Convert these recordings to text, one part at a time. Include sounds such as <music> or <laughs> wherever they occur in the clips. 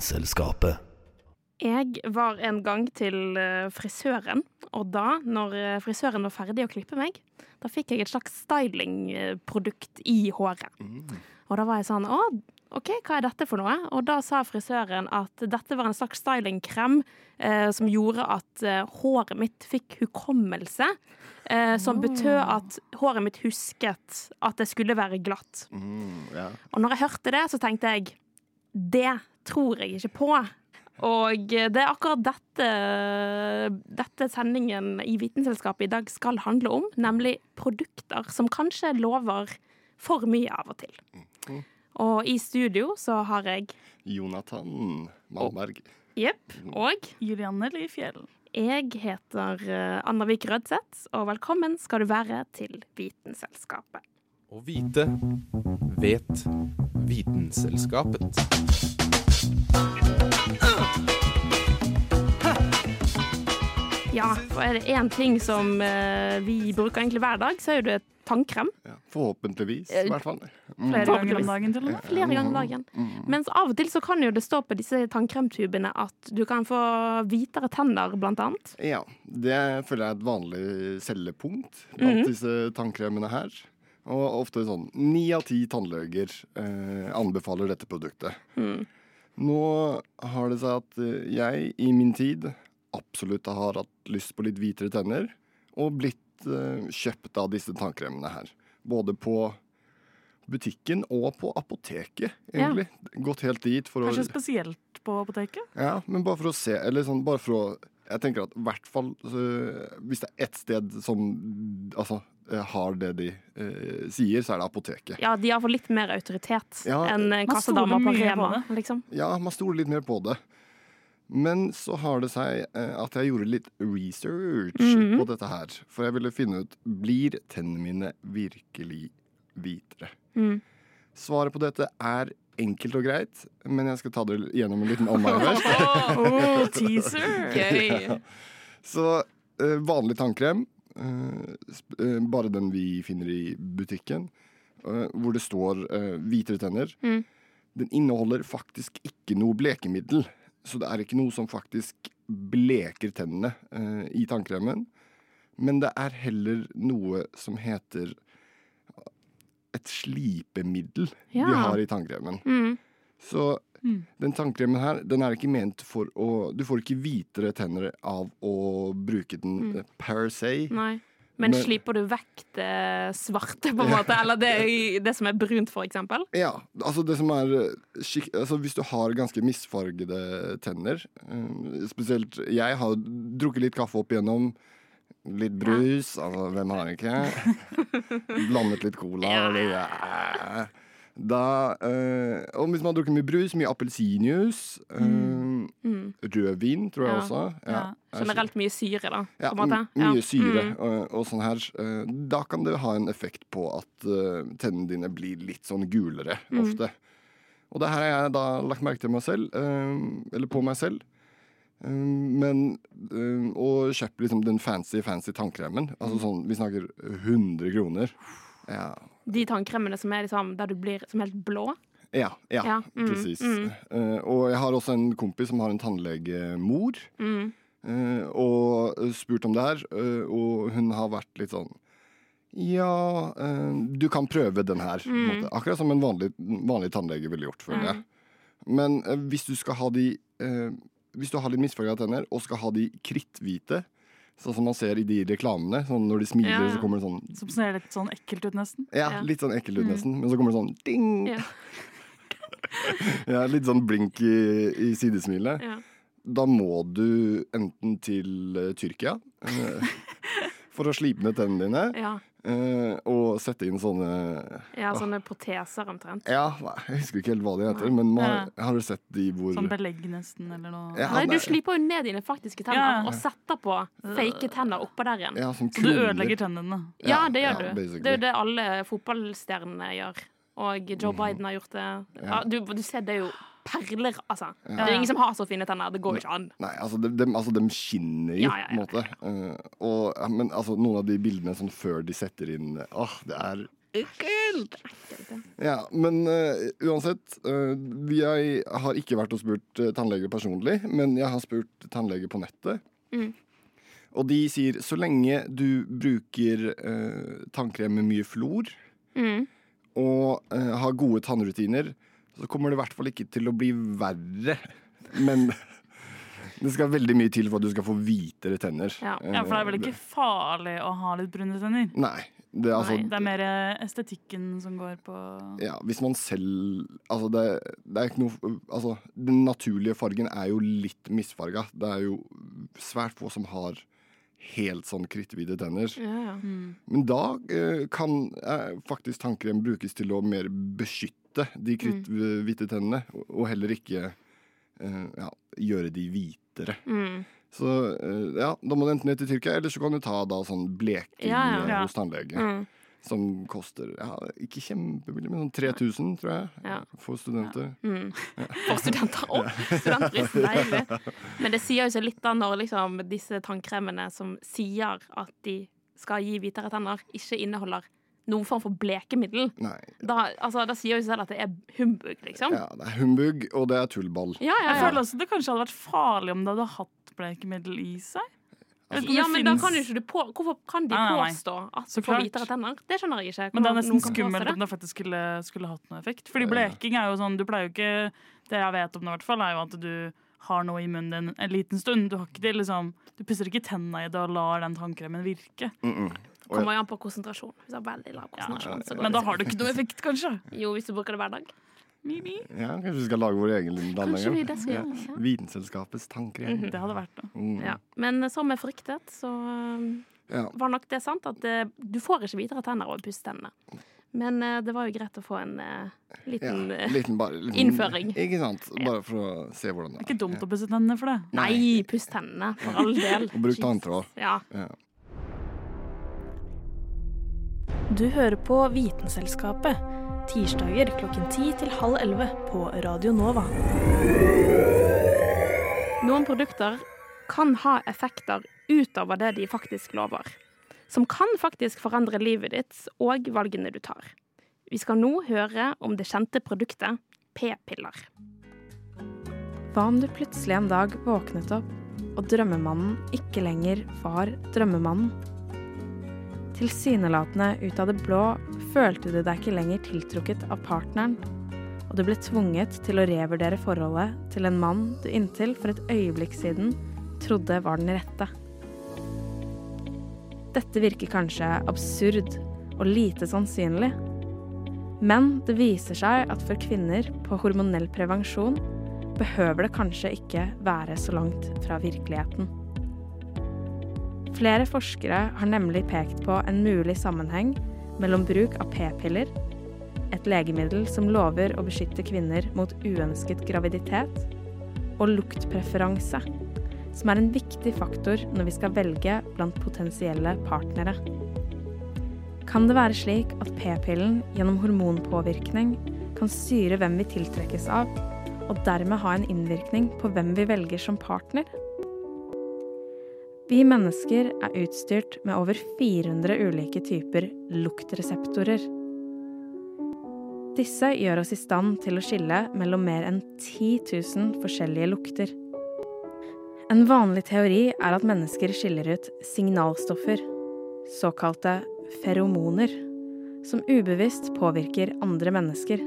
Vitenselskapet. Jeg var en gang til eh, frisøren, og da, når eh, frisøren var ferdig å klippe meg, da fikk jeg et slags stylingprodukt i håret. Og da var jeg sånn Å, OK, hva er dette for noe? Og da sa frisøren at dette var en slags stylingkrem eh, som gjorde at eh, håret mitt fikk hukommelse. Eh, som betød at håret mitt husket at det skulle være glatt. ja. Og når jeg hørte det, så tenkte jeg det tror jeg ikke på. Og det er akkurat dette, dette sendingen i Vitenselskapet i dag skal handle om, nemlig produkter som kanskje lover for mye av og til. Og i studio så har jeg Jonathan Malmberg. Jepp, og Julianne Lifjell. jeg heter eh, Anna Vik Rødseth, og velkommen skal du være til Vitenselskapet. Å vite vet Vitenselskapet. Ja, for er det én ting som eh, vi bruker egentlig hver dag, så er det tannkrem. Ja, forhåpentligvis, Eh, i hvert fall. Flere ganger om dagen til og med. Flere ganger om dagen. Mens av og til så kan jo det stå på disse tannkremtubene at du kan få hvitere tenner, blant annet. Ja, det føler jeg er et vanlig cellepunkt blant Mhm. disse tannkremene her. Og ofte sånn ni av ti tannleger eh, anbefaler dette produktet. Mm. Nå har det seg at eh, jeg i min tid absolutt har hatt lyst på litt hvitere tenner, og blitt eh, kjøpt av disse tannkremene her. Både på butikken og på apoteket, egentlig. Gått helt dit for Kanskje å spesielt på apoteket? Ja, men bare for å se, eller sånn, bare for å Jeg tenker at i hvert fall hvis det er ett sted som altså, eh, har det de eh, sier, så er det apoteket. Ja, de har fått litt mer autoritet Ja, enn eh, kassadama på mye Rema, liksom. Ja, man stoler litt mer på det. Men så har det seg eh, at jeg gjorde litt research Mhm. på dette her. For jeg ville finne ut blir tennene mine virkelig hvitere. Mm. Svaret på dette er enkelt og greit, men jeg skal ta det gjennom en liten omvei først. <laughs> Oh, <laughs> teaser! Gøy. Så uh, vanlig tannkrem, Uh, eh, bare den vi finner i butikken, hvor det står hvitere tenner, Mm. den inneholder faktisk ikke noe blekemiddel. Så det er ikke noe som faktisk bleker tennene i tannkremen. Men det er heller noe som heter et slipemiddel Ja. vi har i tannkremen. Mm. Så Mm. den tannkremen her, den er ikke ment for å Du får ikke hvitere tenner av å bruke den Mm. eh, per se. Nei. Men, Men- sliper du vekk det svarte, på en måte? Eller det, det som er brunt, for eksempel? Ja, altså det som er eh, altså Hvis du har ganske misfargede tenner eh, Spesielt jeg har drukket litt kaffe opp igjennom. Litt brus, altså hvem har ikke? <laughs> Blandet litt cola. Ja. og ja. Da øh, Og hvis man har drukket mye brus, mye appelsinjuice, øh, Mm. rødvin, tror jeg Ja. også. Ja. er Generelt mye syre, da. Ja, mye syre Mm. og, og sånn her. Eh, Da kan det ha en effekt på at tennene dine blir litt sånn gulere Mm. ofte. Og det her har jeg da lagt merke til meg selv, eller på meg selv. Eh, Men å Og kjøpt liksom den fancy, fancy tannkremen. Altså Mm. sånn, vi snakker 100 kroner. Ja, De tannkremene som er liksom, der du blir som helt blå. ja, ja, Ja, mm, presis. mm. Uh, og jeg har også en kompis som har en tannlegemor. Mm. uh, og spurt om det her, uh, og hun har vært litt sånn Ja, eh, du kan prøve den her. Mm. Akkurat som en vanlig, vanlig tannlege ville gjort, føler jeg. Mm. Men eh, hvis du skal ha de eh, Hvis du har litt misfarga tenner og skal ha de kritthvite, sånn som man ser i de reklamene, sånn når de smiler, Ja. så kommer det sånn Som ser litt sånn ekkelt ut, nesten. Ja, Ja. litt sånn ekkelt ut Mm. nesten, men så kommer det sånn ding! Ja. <laughs> Ja, litt sånn blink i, i sidesmilet. Ja. Da må du enten til eh, Tyrkia eh, for å slipe ned tennene dine. Ja. eh, og sette inn sånne Ja, sånne proteser omtrent. Ja, nei, jeg husker ikke helt hva de heter, men man har, har du sett de hvor Sånn belegg nesten, eller noe. Ja, Nei, du slipper sliper jo ned dine faktiske tenner Ja. og setter på fake tenner oppå der igjen. Ja, som Så du ødelegger tennene. Ja, det ja, gjør du. basically. Det er jo det alle fotballstjernene gjør. Og Joe Biden har gjort det. Ja, du, du ser det jo perler, altså. Det er ingen som har så fine tenner. Det går jo ikke an. Nei, altså de, de, altså, de skinner jo, Ja, ja, ja. på en måte. Uh, og, men altså, noen av de bildene sånn før de setter inn Åh, det er ekkelt! Ja, men uh, uansett. Uh, jeg har ikke vært og spurt uh, tannleger personlig, men jeg har spurt tannleger på nettet. Mm. Og de sier så lenge du bruker uh, tannkrem med mye flor, Mm. og har gode tannrutiner, så kommer det i hvert fall ikke til å bli verre. Men det skal veldig mye til for at du skal få hvitere tenner. Ja. Ja, For det er vel ikke farlig å ha litt brune tenner? Nei. Det, er altså, Nei. Det er mer eh, estetikken som går på ja, hvis man selv Altså, det, det er ikke noe Altså, den naturlige fargen er jo litt misfarga. Det er jo svært få som har helt sånn kritthvite tenner. Ja, ja. Men da eh, kan eh, faktisk tannkrem brukes til å mer beskytte de kritthvite tennene, og, heller ikke uh, ja, gjøre de hvitere. Mm. Så uh, ja, da må du enten ned til Tyrkia, eller så kan du ta da sånn bleking Ja, ja. eh, Ja. hos tannlege. Mm. Som koster ja, ikke kjempebillig, men sånn 3000, tror jeg, Ja. for studenter. Mm. <laughs> For studenter òg. Studentprisen, deilig. Men det sier jo seg litt da når liksom disse tannkremene som sier at de skal gi hvitere tenner, ikke inneholder noen form for blekemiddel. Nei. Da, altså, da sier jo selv at det er humbug, liksom. Ja, det er humbug, og det er tullball. Ja, ja, Jeg føler også det kanskje hadde vært farlig om det hadde hatt blekemiddel i seg. Om ja men da kan jo ikke du på, Hvorfor kan de Nei, nei, nei. påstå at du får hvitere tenner? Det skjønner jeg ikke. Men det er nesten skummelt om det faktisk skulle, skulle hatt noe effekt. Fordi bleking er jo sånn, du pleier jo ikke Det jeg vet om det, i hvert fall, er jo at du har noe i munnen din en liten stund. Du har ikke det liksom Du pusser ikke tenna i det og lar den tannkremen virke. Mm -mm. Kommer jo an på konsentrasjon. Hvis du har veldig lav konsentrasjon, så går Men det da har du ikke noe effekt, kanskje. Jo, hvis du bruker det hver dag. Ja, kanskje vi skal lage vår egen lille Kanskje vi tannlege? det skal gjøre. Ja. Vitenselskapets tannkrem. Det hadde vært det. Mm. Ja. Men som jeg fryktet, så um, Ja. var nok det sant at det, du får ikke videre tenner av å pusse tennene. Men eh, det var jo greit å få en eh, Ja, liten eh, liten, bare, liten, Innføring. Ikke sant? Bare for å se hvordan Det det er ikke dumt å pusse tennene for det. Nei, puss tennene, for all del. <laughs> Og bruk tanntråd. Ja. Ja. Du hører på Vitenselskapet. Tirsdager klokken ti til halv 11 på Radio Nova. Noen produkter kan ha effekter utover det de faktisk lover. Som kan faktisk forandre livet ditt og valgene du tar. Vi skal nå høre om det kjente produktet p-piller. Hva om du plutselig en dag våknet opp, og drømmemannen ikke lenger var drømmemannen? Tilsynelatende ut av det blå følte du deg ikke lenger tiltrukket av partneren, og du ble tvunget til å revurdere forholdet til en mann du inntil for et øyeblikk siden trodde var den rette. Dette virker kanskje absurd og lite sannsynlig, men det viser seg at for kvinner på hormonell prevensjon behøver det kanskje ikke være så langt fra virkeligheten. Flere forskere har nemlig pekt på en mulig sammenheng mellom bruk av p-piller, et legemiddel som lover å beskytte kvinner mot uønsket graviditet, og luktpreferanse, som er en viktig faktor når vi skal velge blant potensielle partnere. Kan det være slik at p-pillen gjennom hormonpåvirkning kan styre hvem vi tiltrekkes av, og dermed ha en innvirkning på hvem vi velger som partner? Vi mennesker er utstyrt med over 400 ulike typer luktreseptorer. Disse gjør oss i stand til å skille mellom mer enn 10 000 forskjellige lukter. En vanlig teori er at mennesker skiller ut signalstoffer, såkalte feromoner, som ubevisst påvirker andre mennesker.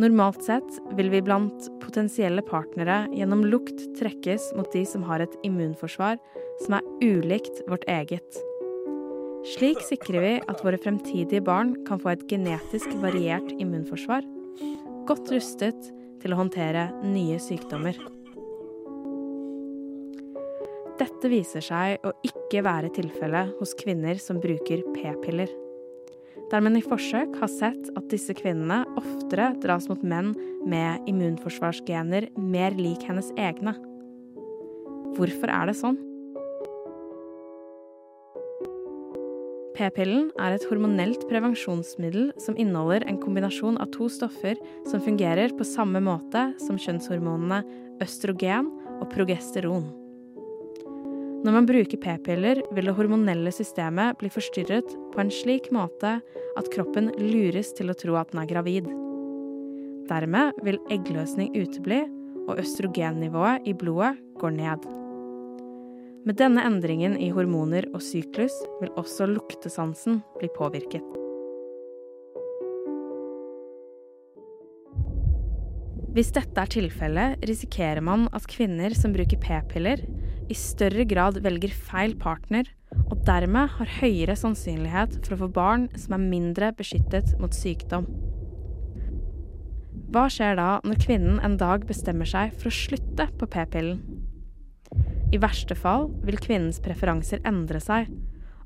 Normalt sett vil vi blant potensielle partnere gjennom lukt trekkes mot de som har et immunforsvar som er ulikt vårt eget. Slik sikrer vi at våre fremtidige barn kan få et genetisk variert immunforsvar, godt rustet til å håndtere nye sykdommer. Dette viser seg å ikke være tilfellet hos kvinner som bruker p-piller. Der man i forsøk har sett at disse kvinnene oftere dras mot menn med immunforsvarsgener mer lik hennes egne. Hvorfor er det sånn? P-pillen er et hormonelt prevensjonsmiddel som inneholder en kombinasjon av to stoffer som fungerer på samme måte som kjønnshormonene østrogen og progesteron. Når man bruker p-piller, vil det hormonelle systemet bli forstyrret på en slik måte at kroppen lures til å tro at den er gravid. Dermed vil eggløsning utebli, og østrogennivået i blodet går ned. Med denne endringen i hormoner og syklus vil også luktesansen bli påvirket. Hvis dette er tilfellet, risikerer man at kvinner som bruker p-piller, i større grad velger feil partner, og dermed har høyere sannsynlighet for å få barn som er mindre beskyttet mot sykdom. Hva skjer da når kvinnen en dag bestemmer seg for å slutte på p-pillen? I verste fall vil kvinnens preferanser endre seg,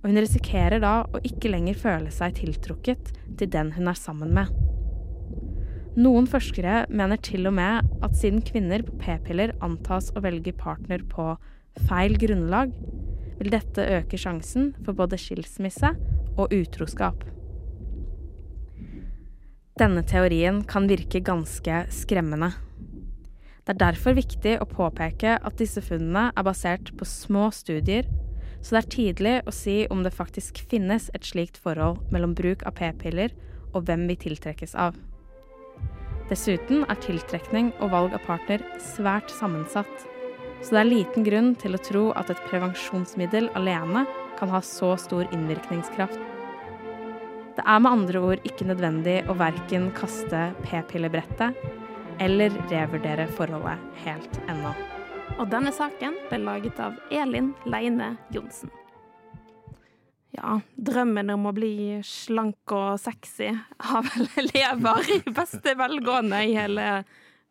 og hun risikerer da å ikke lenger føle seg tiltrukket til den hun er sammen med. Noen forskere mener til og med at siden kvinner på p-piller antas å velge partner på feil grunnlag, vil dette øke sjansen for både skilsmisse og utroskap. Denne teorien kan virke ganske skremmende. Det er derfor viktig å påpeke at disse funnene er basert på små studier, så det er tidlig å si om det faktisk finnes et slikt forhold mellom bruk av p-piller og hvem vi tiltrekkes av. Dessuten er tiltrekning og valg av partner svært sammensatt, så det er liten grunn til å tro at et prevensjonsmiddel alene kan ha så stor innvirkningskraft. Det er med andre ord ikke nødvendig å verken kaste p-pillebrettet eller revurdere forholdet helt ennå. Og denne saken ble laget av Elin Leine Johnsen. Ja, drømmen om å bli slank og sexy har <laughs> vel lever i beste velgående i hele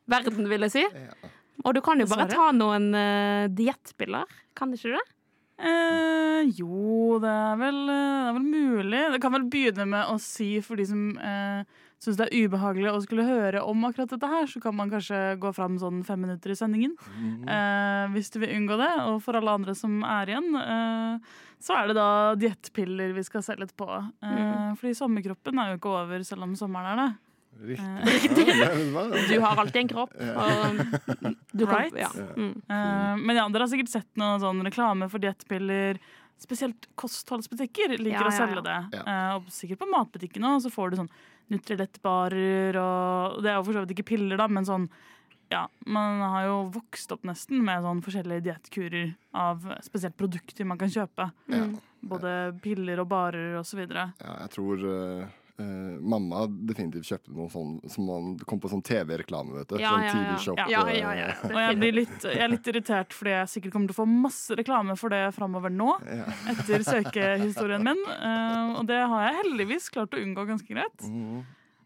verden, vil jeg si. Og du kan jo bare ta noen uh, diettpiller, kan ikke du det? Eh, jo, det er, vel, det er vel mulig. Det kan vel begynne med å si for de som eh, syns det er ubehagelig å skulle høre om akkurat dette her, så kan man kanskje gå fram sånn fem minutter i sendingen. Eh, hvis du vil unngå det. Og for alle andre som er igjen, eh, så er det da diettpiller vi skal se litt på. Eh, fordi sommerkroppen er jo ikke over selv om sommeren er det. Riktig. Hva? Du har alltid en kropp. Og du kan, Right. ja. Mm. Uh, men ja, dere har sikkert sett noen sånn reklame for diettpiller. Spesielt kostholdsbutikker liker Ja, å ja, selge det. Ja. Eh, og sikkert på matbutikken òg, så får du sånn Nutrilett-barer og Det er jo for så vidt ikke piller, da, men sånn ja, Man har jo vokst opp nesten med sånn forskjellige diettkurer av spesielt produkter man kan kjøpe. Ja. Både piller og barer og så videre. Ja, jeg tror eh, eh, mamma definitivt kjøpte noe sånn som man kom på sånn TV-reklame, vet du. Ja, sånn ja, ja. TV shop. Ja, eh, ja, ja. <laughs> Og jeg, blir litt, jeg er litt irritert fordi jeg sikkert kommer til å få masse reklame for det framover nå. ja. etter søkehistorien min. Uh, og det har jeg heldigvis klart å unngå ganske greit. Mhm.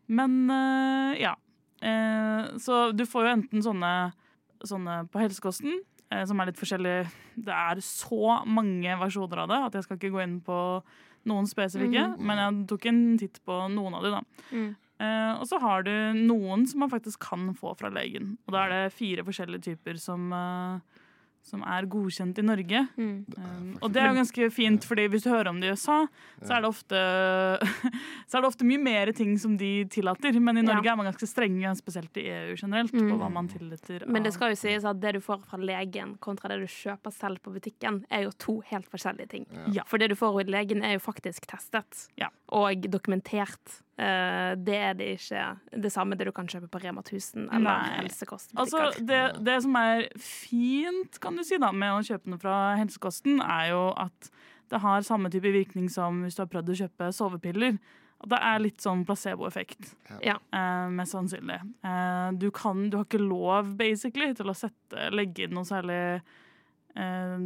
Men uh, ja. Eh, så du får jo enten sånne, sånne på helsekosten, eh, som er litt forskjellige. Det er så mange versjoner av det at jeg skal ikke gå inn på noen spesifikke. Men jeg tok en titt på noen av de, da. Mm. Uh, og så har du noen som man faktisk kan få fra legen. Og da er det fire forskjellige typer som, eh, som er godkjent i Norge. Mm. Um, og det er jo ganske fint, fordi hvis du hører om det i USA, så er det ofte <laughs> Så er det ofte mye mer ting som de tillater. Men i Norge Ja. er man ganske strenge, spesielt i EU generelt, Mm. på hva man tillater. Men det skal jo sies at det du får fra legen kontra det du kjøper selv på butikken, er jo to helt forskjellige ting. Ja. For det du får hos legen, er jo faktisk testet Ja. og dokumentert. Eh, det er det ikke det samme det du kan kjøpe på Rema 1000 eller Nei. helsekostbutikker. Altså, det, det som er fint kan du si da, med å kjøpe noe fra helsekosten, er jo at det har samme type virkning som hvis du har prøvd å kjøpe sovepiller. At det er litt sånn placeboeffekt. Ja. uh, mest sannsynlig. Uh, du, kan, du har ikke lov basically til å sette, legge inn noe særlig eh,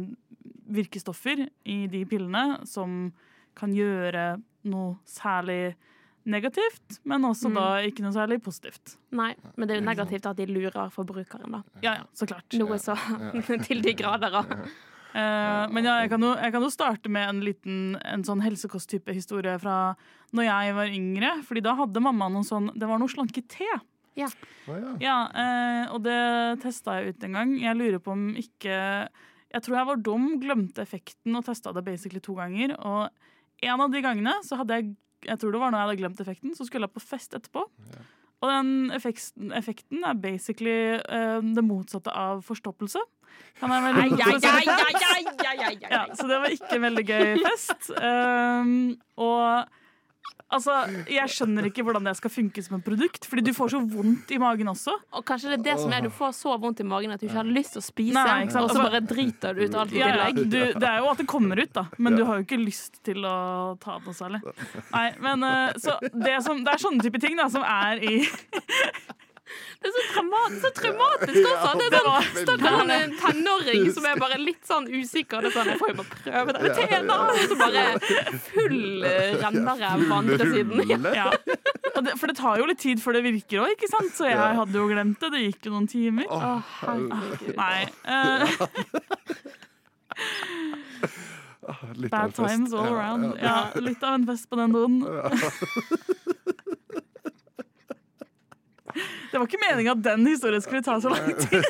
virkestoffer i de pillene som kan gjøre noe særlig negativt, men også Mm. da ikke noe særlig positivt. Nei, men det er jo negativt at de lurer forbrukeren, da. Ja, ja, så klart. Noe så <laughs> til de grader. da. Uh, men ja, jeg kan, jo, jeg kan jo starte med en liten en sånn helsekosttype historie fra når jeg var yngre. Fordi da hadde mamma noen sånn Det var noe slanke-te. Ja. Oh, ja. Ja, uh, og det testa jeg ut en gang. Jeg lurer på om ikke Jeg tror jeg var dum, glemte effekten og testa det basically to ganger. Og en av de gangene så hadde jeg Jeg tror det var når jeg hadde glemt effekten, så skulle jeg på fest etterpå. Og den effekten, effekten er basically uh, det motsatte av forstoppelse. Kan jeg vel. Ja, så det var ikke en veldig gøy fest. Um, og altså, jeg skjønner ikke hvordan det skal funke som et produkt, fordi du får så vondt i magen også. Og kanskje det er det som er du får så vondt i magen at du ikke har lyst til å spise, Nei, ikke sant. og så Altså- bare driter du ut alt i Ja, ja, tillegg. du, det er jo at det kommer ut, da, men du har jo ikke lyst til å ta det noe særlig. Nei, men eh, så det, som, det er sånne type ting da, som er i <laughs> Det er så, traumat, så traumatisk også. Det er sånn, Stakkars han er en tenåring som er bare litt sånn usikker. Det er sånn, jeg får jo bare prøve det. teen, da! Og så bare full renneræv på andre siden. Ja. det, For det tar jo litt tid før det virker òg, ikke sant? Så jeg hadde jo glemt det. Det gikk jo noen timer. Å, herregud. Nei. <laughs> Litt av en bad times all around. ja. Ja, litt av en fest på den doen. <laughs> Det var ikke meninga at den historien skulle ta så lang tid.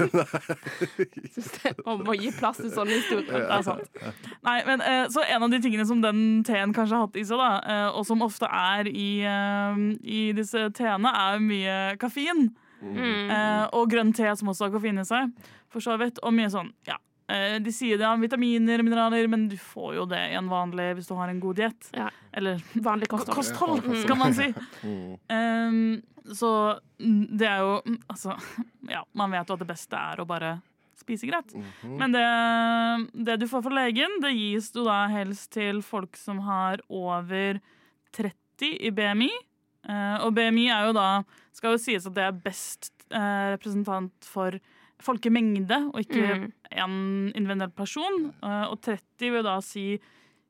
<laughs> Man må gi plass til sånne historier. Det er sant. Nei, men, eh, så en av de tingene som den teen kanskje har hatt i seg, da, eh, og som ofte er i, eh, i disse teene, er mye kaffein. Mm. Eh, og grønn te som også har koffein i seg. For så vidt. Og mye sånn, ja. Eh, De sier det om vitaminer og mineraler, men du får jo det i en vanlig hvis du har en god diett. Ja. Eller Vanlig kosthold. kosthold, Mm. skal man si. <laughs> Mm. Um, så det er jo mm, Altså, <laughs> ja, man vet jo at det beste er å bare spise greit. Mhm. Men det, det du får fra legen, det gis jo da helst til folk som har over 30 i BMI. Uh, og BMI er jo da Skal jo sies at det er best uh, representant for folkemengde, og ikke Mm. en individuell person. Eh, og 30 vil da si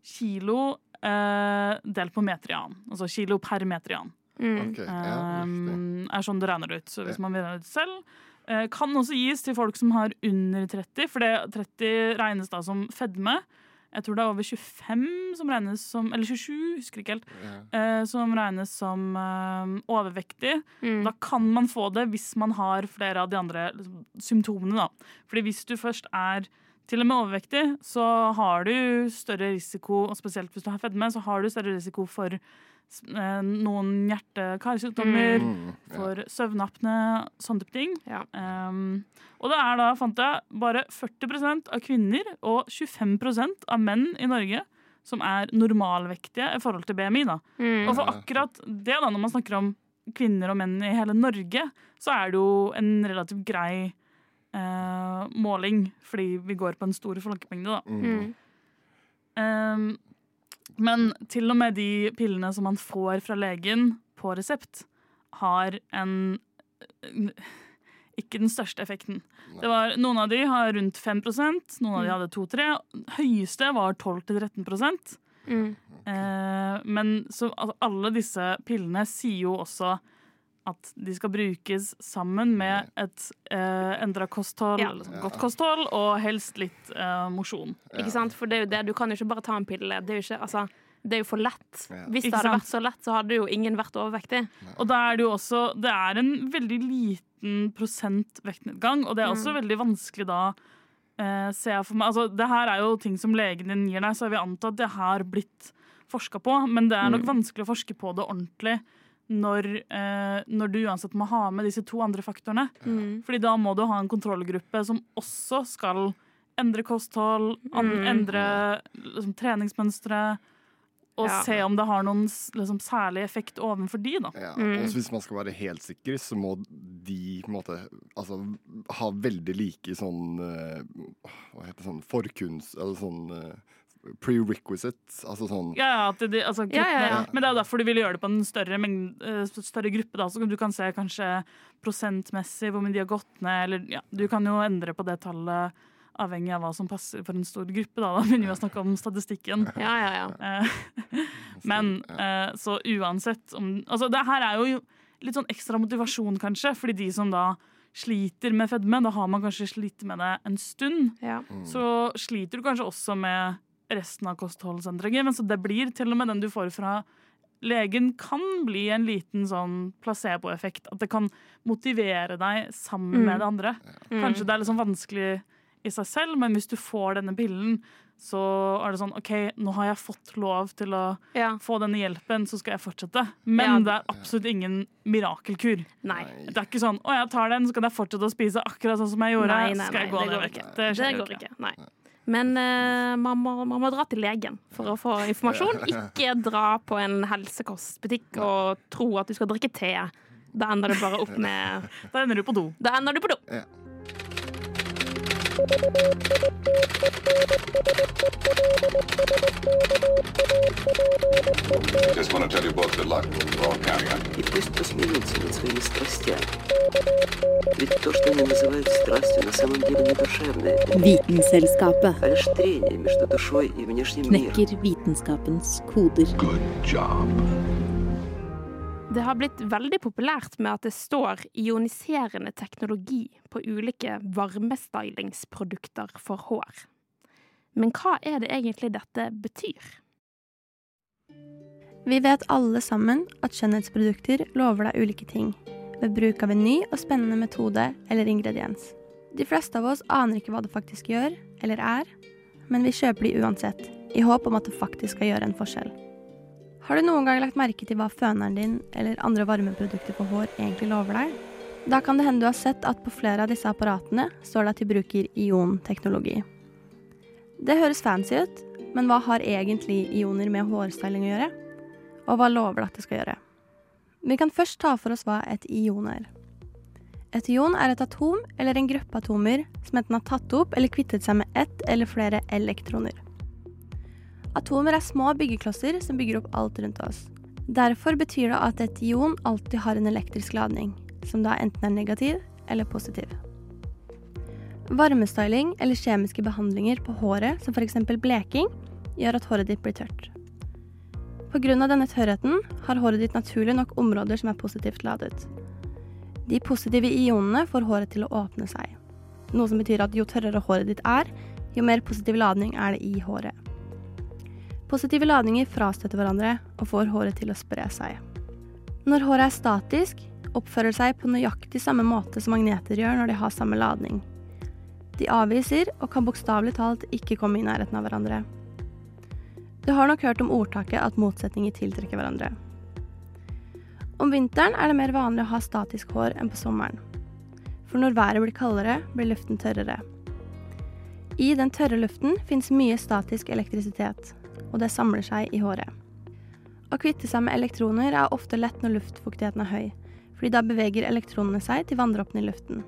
kilo eh, delt på meter i annen. Altså kilo per meter i annen. Mm. Okay, ja. Um, er sånn det regner ut. Så hvis Ja. man vil regne det selv. Eh, kan også gis til folk som har under 30, for det 30 regnes da som fedme. Jeg tror det er over 25 som regnes som Eller 27, husker ikke helt. Ja. eh, som regnes som eh, overvektig. Mm. Da kan man få det hvis man har flere av de andre liksom, symptomene. da. Fordi hvis du først er til og med overvektig, så har du større risiko, og spesielt hvis du har fedme, så har du større risiko for noen hjerte-karsykdommer, Mm, ja. for søvnapne, sånne type ting. Ja. Um, og det er da, fant jeg, bare 40% av kvinner og 25% av menn i Norge som er normalvektige i forhold til BMI. da. Mm. Og for akkurat det, da, når man snakker om kvinner og menn i hele Norge, så er det jo en relativt grei eh, måling, fordi vi går på en stor folkemengde, da. Mm. Um, men til og med de pillene som man får fra legen på resept, har en ikke den største effekten. Det var, noen av de har rundt 5% noen av de hadde 2-3. Høyeste var 12-13 Mm. eh, Men så altså, alle disse pillene sier jo også at de skal brukes sammen med et eh, endra kosthold, Ja. eller sånn godt kosthold, og helst litt eh, mosjon. Ikke sant? For det er jo det, du kan jo ikke bare ta en pille. Det er jo, ikke, altså, det er jo for lett. Ja. Hvis det hadde vært så lett, så hadde jo ingen vært overvektig. Og da er det jo også Det er en veldig liten prosent vektnedgang, og det er også veldig vanskelig da eh, ser jeg for meg Altså, det her er jo ting som legen din gir deg, så jeg vil anta at det har blitt forska på, men det er nok vanskelig å forske på det ordentlig når, eh, når du uansett må ha med disse to andre faktorene. Mm. Fordi da må du ha en kontrollgruppe som også skal endre kosthold, an, Mm. endre liksom, treningsmønstre, og Ja. se om det har noen liksom, særlig effekt overfor de, da. Ja, Mm. og hvis man skal være helt sikker, så må de på en måte, altså, ha veldig like sånn eh, Hva heter det, sånn forkunst Eller sånn eh, prerequisite. Altså sånn Ja, ja, at de, altså, Ja, ja, ja. Men det er jo derfor du vil gjøre det på en større, mengde, eh, større gruppe. Da, så du kan se kanskje prosentmessig hvor mye de har gått ned. Eller, ja, du kan jo endre på det tallet avhengig av hva som passer for en stor gruppe. Da, da begynner vi å snakke om statistikken. <laughs> Ja, ja, ja. Eh, <laughs> Men eh, så uansett om Altså, det her er jo litt sånn ekstra motivasjon, kanskje, fordi de som da sliter med fedme, da har man kanskje slitt med det en stund, Ja. så sliter du kanskje også med resten av kostholdsendringer. Men så det blir til og med den du får fra legen, kan bli en liten sånn placeboeffekt. At det kan motivere deg sammen Mm. med det andre. Kanskje det er litt sånn vanskelig i seg selv, men hvis du får denne pillen, så er det sånn OK, nå har jeg fått lov til å Ja. få denne hjelpen, så skal jeg fortsette. Men Ja. det er absolutt ingen mirakelkur. Nei. Det er ikke sånn 'Å, jeg tar den, så kan jeg fortsette å spise akkurat sånn som jeg gjorde'. Nei, nei, skal jeg gå det ned i går vekt. ikke. Det Det går går ikke. Nei. Men eh, man, må, man må dra til legen for å få informasjon. <laughs> Ikke dra på en helsekostbutikk og tro at du skal drikke te. Da ender du bare opp med <laughs> Da ender du på do. Da ender du på do. Just want to tell you both good luck. We're all counting on you. И пусть посмеются над своими страстями. Ведь то, что они называют страстью, на самом деле не душевное, Vitenselskapet а лишь трение между душой и внешним миром. knekker vitenskapens koder. Good job. Det har blitt veldig populært med at det står ioniserende teknologi på ulike varmestylingsprodukter for hår. Men hva er det egentlig dette betyr? Vi vet alle sammen at skjønnhetsprodukter lover deg ulike ting, ved bruk av en ny og spennende metode eller ingrediens. De fleste av oss aner ikke hva det faktisk gjør, eller er, men vi kjøper de uansett, i håp om at det faktisk skal gjøre en forskjell. Har du noen gang lagt merke til hva føneren din eller andre varmeprodukter for hår egentlig lover deg? Da kan det hende du har sett at på flere av disse apparatene står det at de bruker ionteknologi. Det høres fancy ut, men hva har egentlig ioner med hårstyling å gjøre? Og hva lover det at det skal gjøre? Vi kan først ta for oss hva et ion er. Et ion er et atom eller en gruppe atomer som enten har tatt opp eller kvittet seg med ett eller flere elektroner. Atomer er små byggeklosser som bygger opp alt rundt oss. Derfor betyr det at et ion alltid har en elektrisk ladning, som da enten er negativ eller positiv. Varmestyling eller kjemiske behandlinger på håret, som f.eks. bleking, gjør at håret ditt blir tørt. Pga. denne tørrheten har håret ditt naturlig nok områder som er positivt ladet. De positive ionene får håret til å åpne seg, noe som betyr at jo tørrere håret ditt er, jo mer positiv ladning er det i håret. Positive ladninger frastøter hverandre og får håret til å spre seg. Når håret er statisk, oppfører det seg på nøyaktig samme måte som magneter gjør når de har samme ladning. De avviser og kan bokstavelig talt ikke komme i nærheten av hverandre. Du har nok hørt om ordtaket at motsetninger tiltrekker hverandre. Om vinteren er det mer vanlig å ha statisk hår enn på sommeren. For når været blir kaldere, blir luften tørrere. I den tørre luften fins mye statisk elektrisitet, og det samler seg i håret. Å kvitte seg med elektroner er ofte lett når luftfuktigheten er høy, fordi da beveger elektronene seg til vanndråpene i luften.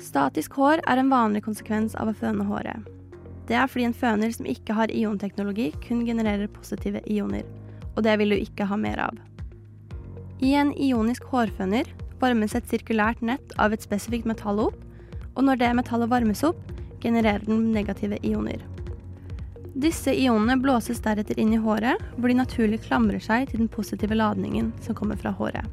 Statisk hår er en vanlig konsekvens av å føne håret. Det er fordi en føner som ikke har ionteknologi, kun genererer positive ioner, og det vil du ikke ha mer av. I en ionisk hårføner varmes et sirkulært nett av et spesifikt metall opp, og når det metallet varmes opp, genererer den negative ioner. Disse ionene blåses deretter inn i håret, hvor de naturlig klamrer seg til den positive ladningen som kommer fra håret.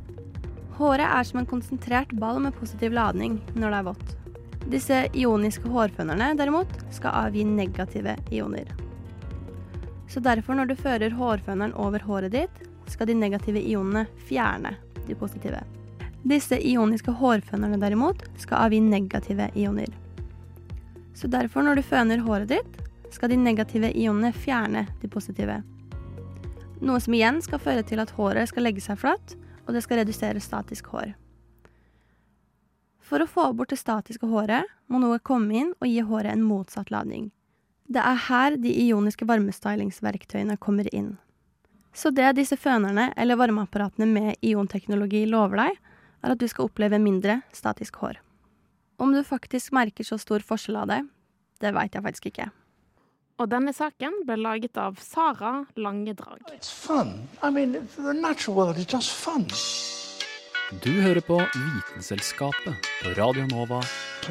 Håret er som en konsentrert ball med positiv ladning når det er vått. Disse ioniske hårfønerne derimot skal avgi negative ioner. Så derfor når du fører hårføneren over håret ditt, skal de negative ionene fjerne de positive. Disse ioniske hårfønerne derimot skal avgi negative ioner. Så derfor når du føner håret ditt, skal de negative ionene fjerne de positive. Noe som igjen skal føre til at håret skal legge seg flatt, og det skal redusere statisk hår. For å få bort det statiske håret må noe komme inn og gi håret en motsatt ladning. Det er her de ioniske varmestylingsverktøyene kommer inn. Så det disse fønerne eller varmeapparatene med ionteknologi lover deg, er at du skal oppleve mindre statisk hår. Om du faktisk merker så stor forskjell av det, det veit jeg faktisk ikke. Og denne saken ble laget av Sara Langedrag. fun. Du hører på Vitenselskapet på Radio Nova.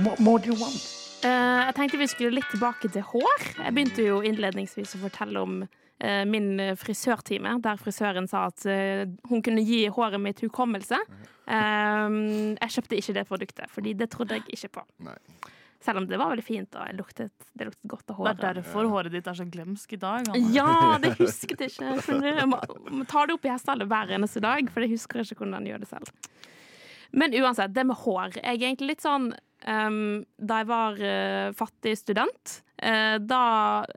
What more do you want? Eh, jeg tenkte vi skulle litt tilbake til hår. Jeg begynte jo innledningsvis å fortelle om eh, min frisørtime, der frisøren sa at eh, hun kunne gi håret mitt hukommelse. <laughs> Jeg kjøpte ikke det produktet, fordi det trodde jeg ikke på. Nei. Selv om det var veldig fint, og jeg luktet, det luktet godt av håret. Det er derfor håret ditt er så glemsk i dag. Anna. Ja, <laughs> det husket jeg ikke. du? Jeg må, må ta det opp i hestehallet hver eneste dag, for jeg husker ikke hvordan jeg gjør det selv. Men uansett, det med hår. Jeg er egentlig litt sånn um, Da jeg var uh, fattig student, uh, da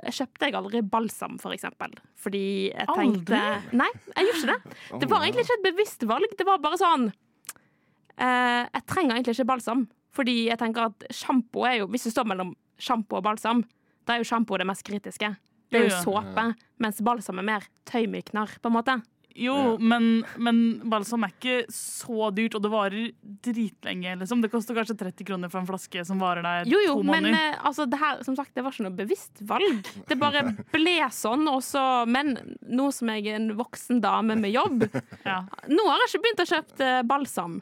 kjøpte jeg aldri balsam, for eksempel. Fordi jeg tenkte Aldri? Nei, jeg gjorde ikke det. Det var egentlig ikke et bevisst valg. Det var bare sånn uh, Jeg trenger egentlig ikke balsam. Fordi jeg tenker at sjampo er jo Hvis det står mellom sjampo og balsam, da er jo sjampo det mest kritiske. Det er jo såpe, mens balsam er mer tøymykner, på en måte. Jo, men, men balsam er ikke så dyrt, og det varer dritlenge. Liksom. Det koster kanskje 30 kroner for en flaske som varer deg Jo, jo, to men måneder. eh, altså, det her, som sagt, det var ikke noe bevisst valg. Det bare <laughs> ble sånn, og så Men nå som jeg er en voksen dame med jobb, Ja. nå har jeg ikke begynt å kjøpe eh, balsam.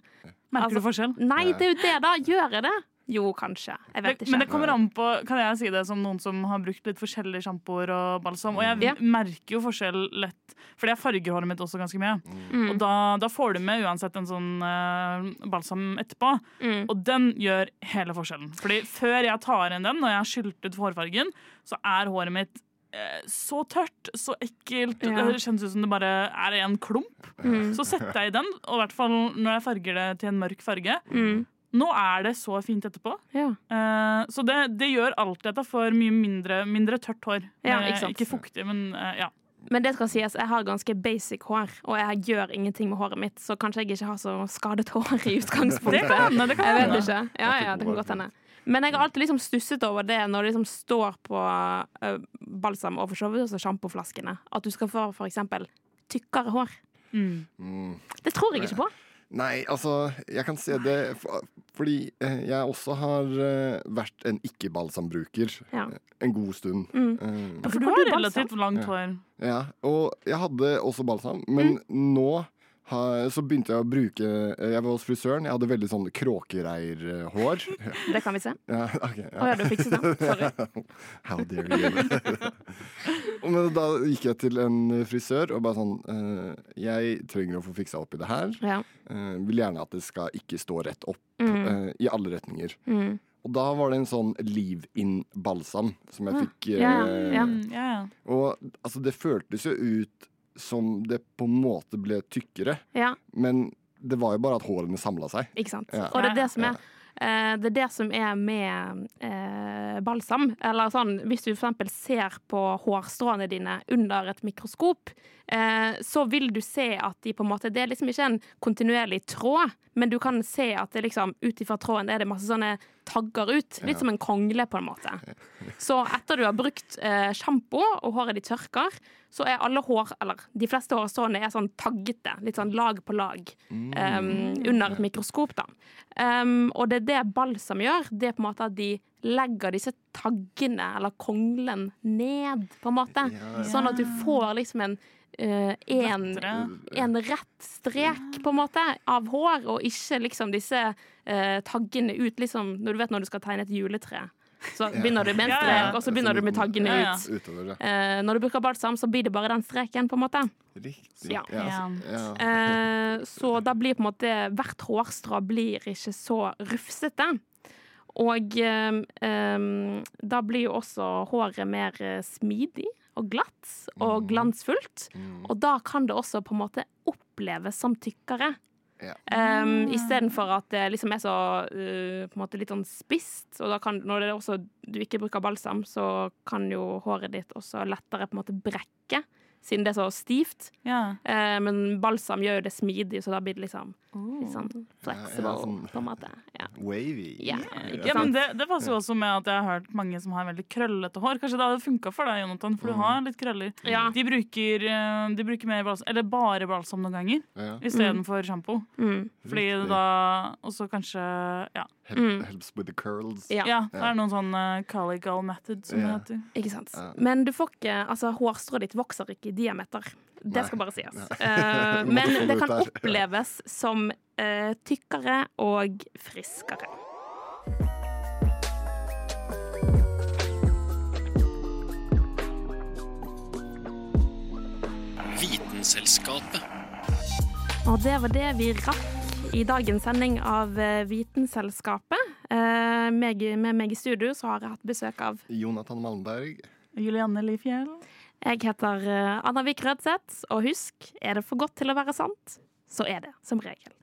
Merker Altså, du forskjell? Nei, det er jo det, da. Gjør jeg det? Jo, kanskje. Jeg vet ikke. men det kommer an på, kan jeg si det som noen som har brukt litt forskjellige sjampoer og balsam. Og jeg Ja. merker jo forskjell lett, fordi jeg farger håret mitt også ganske mye. Mm. Og da, da får du med uansett en sånn eh, balsam etterpå. Mm. Og den gjør hele forskjellen. Fordi før jeg tar inn den, når jeg har skylt ut hårfargen, så er håret mitt så tørt, så ekkelt. Ja. Det kjennes ut som det bare er en klump. Mm. Så setter jeg i den, og i hvert fall når jeg farger det til en mørk farge. Mm. Nå er det så fint etterpå. Ja. Eh, så det, det gjør alltid at jeg får mye mindre, mindre tørt hår. Ja, Eh, ikke sant. ikke fuktig, men eh, ja. Men det skal sies, jeg har ganske basic hår, og jeg gjør ingenting med håret mitt, så kanskje jeg ikke har så skadet hår i <laughs> utgangspunktet. Det kan hende, det kan jeg vet ikke. Ja, ja, det kan godt hende. Men jeg har alltid liksom stusset over det når det liksom står på uh, balsam og for så vidt også sjampoflaskene, at du skal få eksempel tykkere hår. Mm. Det tror jeg ikke på. Nei, altså, jeg kan se det fordi eh, jeg også har eh, vært en ikke-balsambruker Ja. en god stund. Mm. For du har relativt langt Ja. hår. ja, og jeg hadde også balsam, men nå har, så begynte jeg å bruke eh, Jeg var hos frisøren, jeg hadde veldig sånn kråkereirhår. <laughs> Det kan vi se. <laughs> Ja, okay, ja. Oh, ja, du fikset den. Sorry. <laughs> How dare you. Men da gikk jeg til en frisør og bare sånn eh, Jeg trenger å få fiksa opp i det her. Ja. Eh, vil gjerne at det skal ikke stå rett opp Mm. i alle retninger. Mm. Og da var det en sånn leave-in-balsam som jeg Ah, fikk. ja, ja. Mm, ja, ja. Og altså, det føltes jo ut som det på en måte ble tykkere, Ja, men det var jo bare at hårene samla seg. ikke sant. Ja. Og det er det som Ja. er eh, det er det som er med eh, balsam. Eller sånn, hvis du eksempel ser på hårstråene dine under et mikroskop, så vil du se at de på en måte Det er liksom ikke en kontinuerlig tråd, men du kan se at det liksom ut ifra tråden er det masse sånne tagger ut. Litt som en kongle, på en måte. <laughs> Så etter du har brukt eh, sjampo, og håret ditt tørker, så er alle hår, eller de fleste hårstråene er sånn taggete. Litt sånn lag på lag. um, under et mikroskop, da. Um, og det er det balsam gjør. Det er på en måte at de legger disse taggene, eller konglen, ned, på en måte. Sånn at du får liksom en eh, en, en rett strek, på en måte, av hår, og ikke liksom disse uh, taggene ut, liksom når du vet når du skal tegne et juletre. Så begynner du med en strek, ja. og så begynner du med taggene Ja, ut. Utover. Eh, når du bruker balsam, så blir det bare den streken, på en måte. Riktig. Ja. så- ja. Eh, så da blir på en måte hvert hårstrå blir ikke så rufsete. Og eh, da blir jo også håret mer smidig og glatt og glansfullt. Og da kan det også på en måte oppleves som tykkere. Ja. Um, Istedenfor at det liksom er så uh, på en måte litt sånn spisst. Og da kan, når det også, du ikke bruker balsam, så kan jo håret ditt også lettere på en måte brekke. Siden det er så stivt. Ja. Uh, men balsam gjør jo det smidig, så da blir det liksom litt sånn flexible, Ja, ja, sånn- på en måte. Ja. Wavy. Ja, ikke Ja, men det, det passer jo også med at jeg har hørt mange som har veldig krøllete hår. Kanskje det hadde funka for deg, Jonathan, for du har litt krøller. Ja. De, bruker, eh, de bruker mer balsam, eller bare balsam noen ganger, Ja. istedenfor sjampo. Mm. Fordi Riktig. da også kanskje Ja, Help, Mm. Helps with the curls. Ja. ja det er noen sånne collegal method, som Ja. det heter. Ikke sant. Ja. Men du får ikke Altså, hårstrået ditt vokser ikke i diameter. Det skal bare sies. Eh, <laughs> måtte men det kan oppleves som uh, tykkere og friskere. Vitenselskapet. Og det var det vi rakk i dagens sending av eh, Vitenselskapet. Eh, meg, med meg i studio så har jeg hatt besøk av Jonathan Malmberg. Julianne Lifjell. Jeg heter eh, Anna Vik Rødseth, og husk, er det for godt til å være sant, så er det som regel